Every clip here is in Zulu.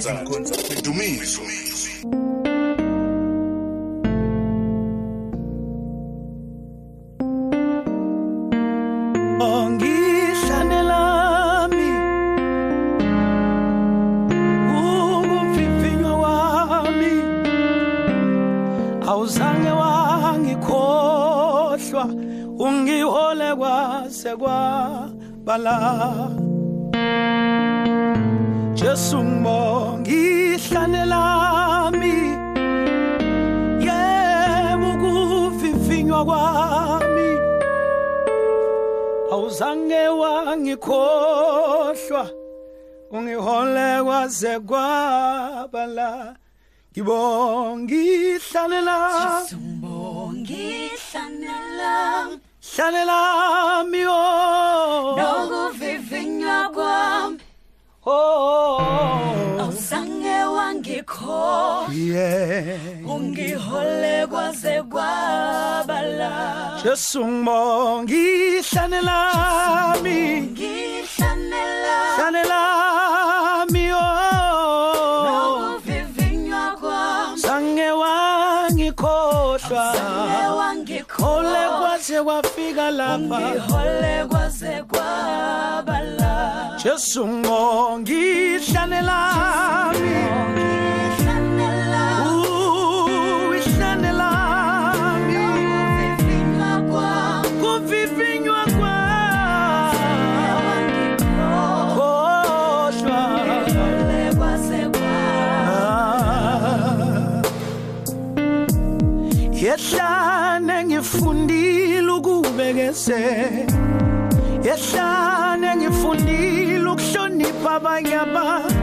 Dumiso. awuzange wangikhohlwa ungihole kwase kwabala Jesu ngibona ihlane lami yebo ukuvivinywa kwami awuzange wangikhohlwa ungihole kwaze kwabala ngibonga ihlane lami ngibonga ihlane lami ihlane lami yakho ungihole kwaze kwabala Jesu ngibonga ihlanelami ngihlanela hlanelami oh nokuvivinywa kwami sange wangikhohlwa sange wangikhohle kwaze kwafika lapha ngihole kwaze kwabala Jesu ngibonga ihlanelami ngihlanela yehlane ngifundile ukubekeze yehlane ngifundile ukuhlonipha abanye abantu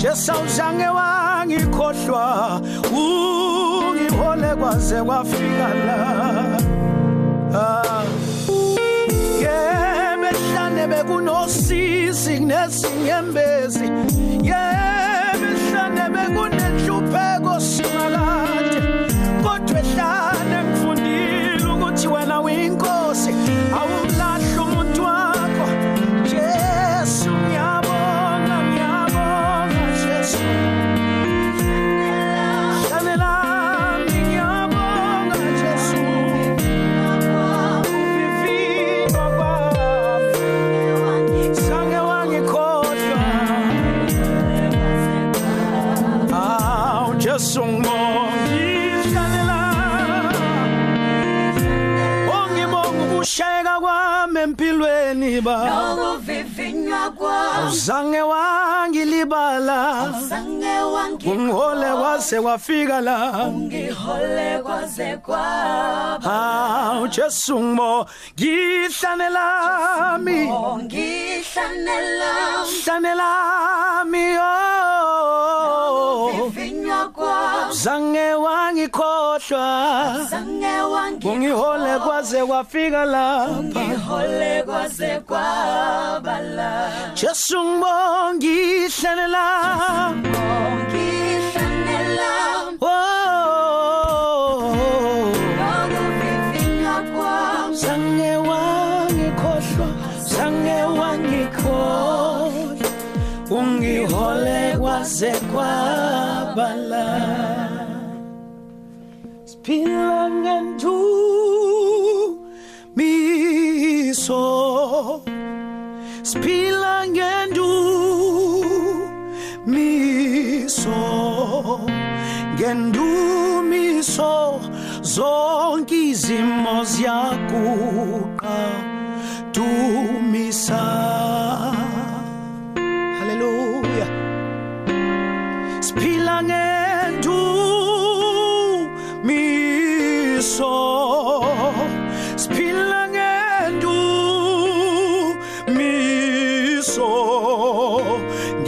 jesawuzange wangikhohlwa ungihole kwaze kwafika la ah. yebehlane bekunosisi kunesinyembezi yebehlane bekunenhlu Azange wangilibala Azange wangikhohlwa Ungihole kwase kwafika la Ungihole kwase kwaba Ah Jesu ngimo ngihlanelami ngihlanelami Hlanelami oh zange wangikhohlwa ungihole kwaze kwafika lapha Jesu ngibongihle la ngibongihle ngendumiso zonke izimo ziyakuqa dumisa haleluya siphila ngendumiso siphila ngendumiso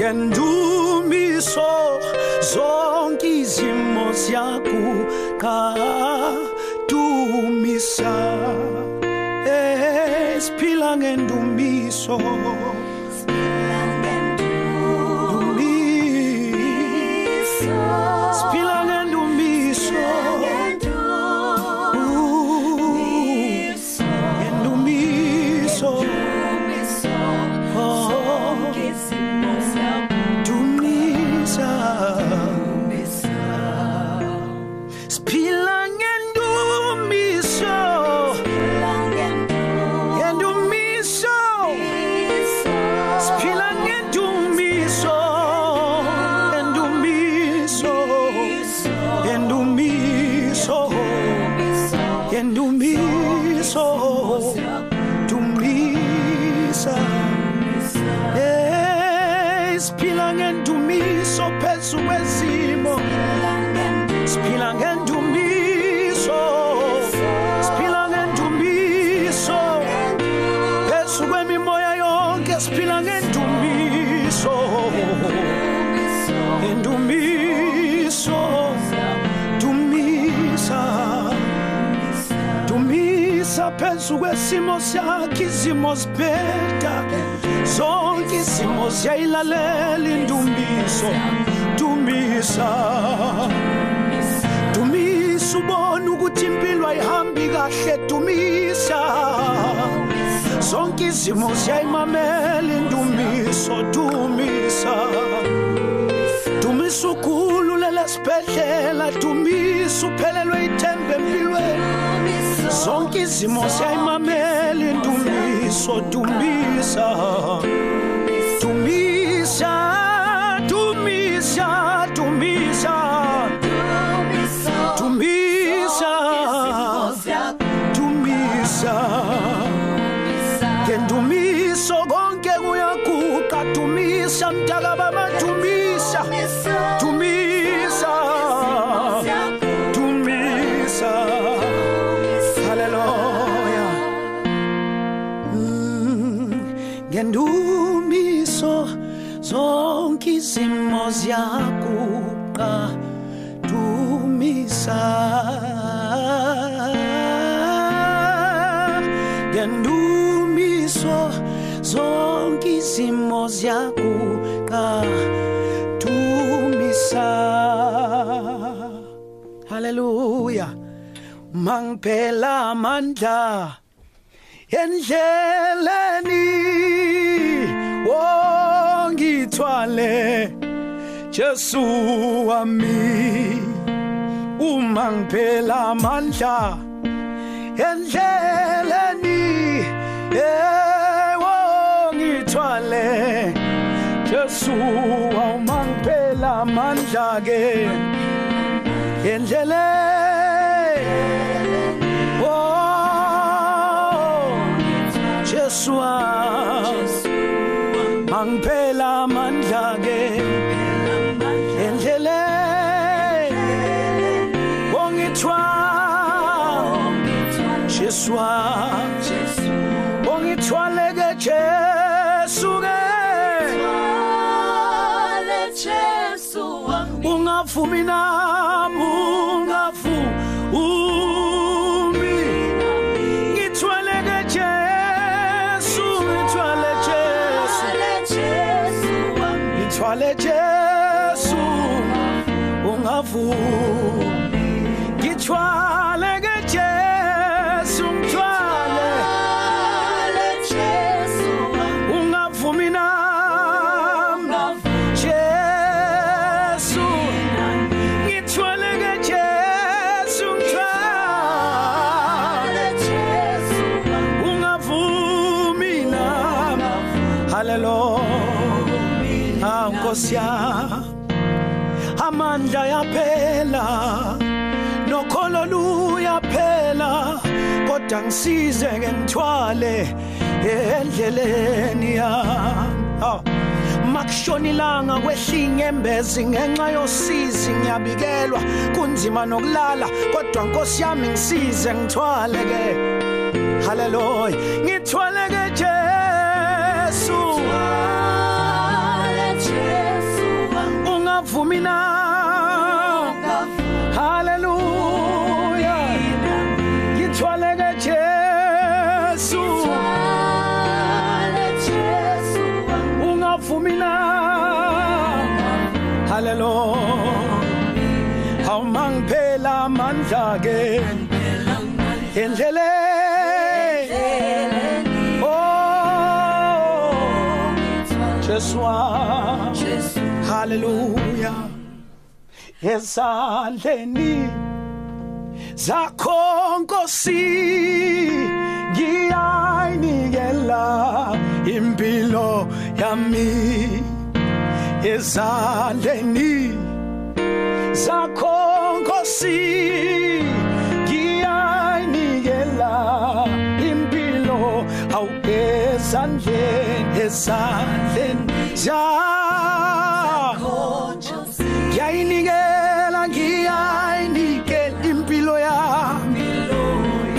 ngendumiso zonke siyakudadumisa esiphila eh, ngendumiso siphila ngendumiso phezu kwezimo siphila ngendumiso siphila ngendumiso phezu kwemimoya yonke siphila ngendumiso indumiso dumisa dumisa phezu kwesimo sakhe izimo sibheda zonke isimo siyayilalela indumiso dumisa dumisa ubona ukuthi impilo ayihambi kahle dumisa zonke izimo siyayimamela indumiso dumisa dumisa ukhulu lelesibhedlela dumisa uphelelwe ithemba empilweni zonke izimo siyayimamela sodumisa ngiyakuzamisa ngendumiso zonke izimo ziyakuqa dumisa haleluya mangiphela amandla endleleni wongithwale oh, Jesu wami uma ngiphela amandla endleleni yewo ngithwale Jesu uma ngiphela amandla ke endleleni oh Jesu Jesu angiphela amandla ke ongithwala Jesu ongithwala ke Jesu ke Jesu wami ungavumi nami ungavumi ngithwale Jesu ungavuma umthwale-ke jesu umthwale ungavumi nami jesu ngithwale-ke jesu umthwale ungavumi nami haleluya ah, nkosi yami amandla yaphela umnyaka luyaphela kodwa ngisize ngengthwale endleleni yami makushonilanga kwehlinyembezi ngenxa yosizi ngiyabikelwa kunzima nokulala kodwa Nkosi yami ngisize ngithwaleke haleluya ngithwaleke Jesu ungavumi na mina halelo awumangiphela amandla ke endleleni oh Jesu haleluya esandleni zakho nkosi ngiyayinike impilo yami ezandleni zakho nkosi ngiyanikela impilo awugezandleni ezandleni zakho ngiyanikela ngiyanikela impilo yami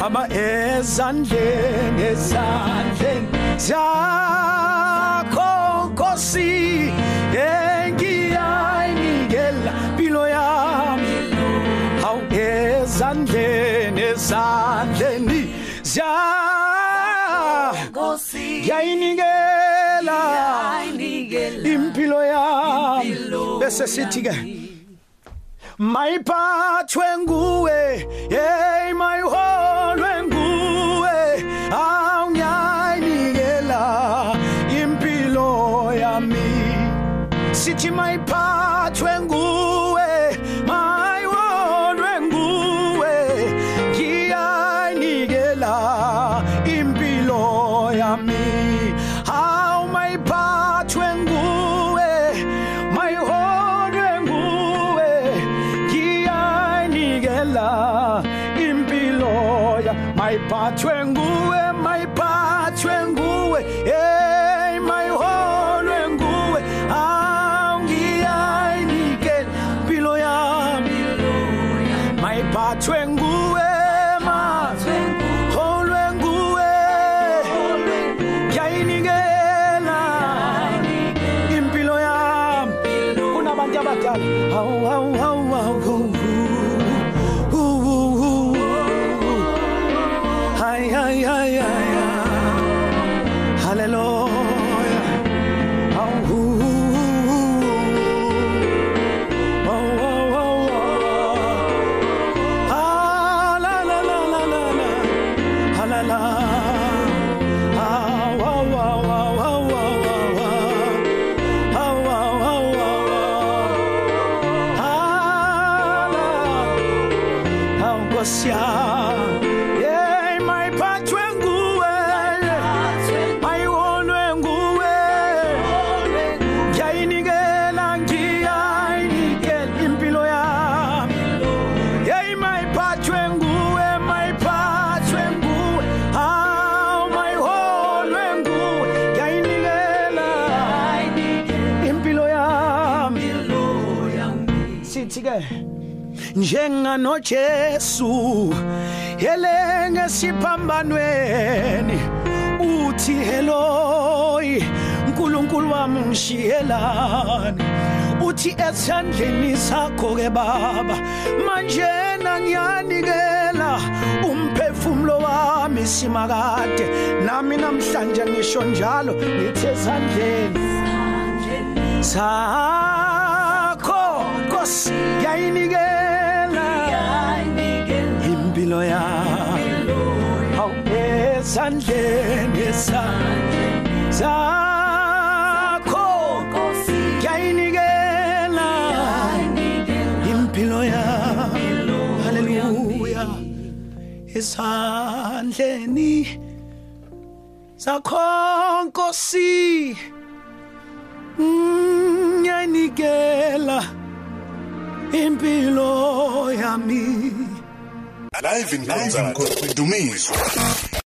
ama ezandleni ezandleni zakho nkosi engiyayinikela impilo yami hawu ezandleni ezandleni zakho nkosi yayinikela impilo yami bese sithi ke mayiphathwe nguwe hey mayihonwe sithi mayiphathwe nguwe mayiwonwe nguwe ngiyanikela impilo yami how mayiphathwe nguwe mayihonwe nguwe ngiyanikela impilo yami mayiphathwe ngiyayinikela impilo yami kunabantu abadala hawu hawu ethi ke njenga no Jesu yelenge siphambanweni uthi heloi uNkulunkulu wami ngishiyelani uthi esandleni sakho ke baba manje nangiyanikela umphefumulo wami simakade nami namhlanje ngisho njalo ngithe esandleni sakho Nkosi yayinikela impilo yami hawu esandleni sakho yayinikela impilo yami haleluya esandleni sakho nkosi ngiyanikela mm, impilo yami live inkonzo dumiso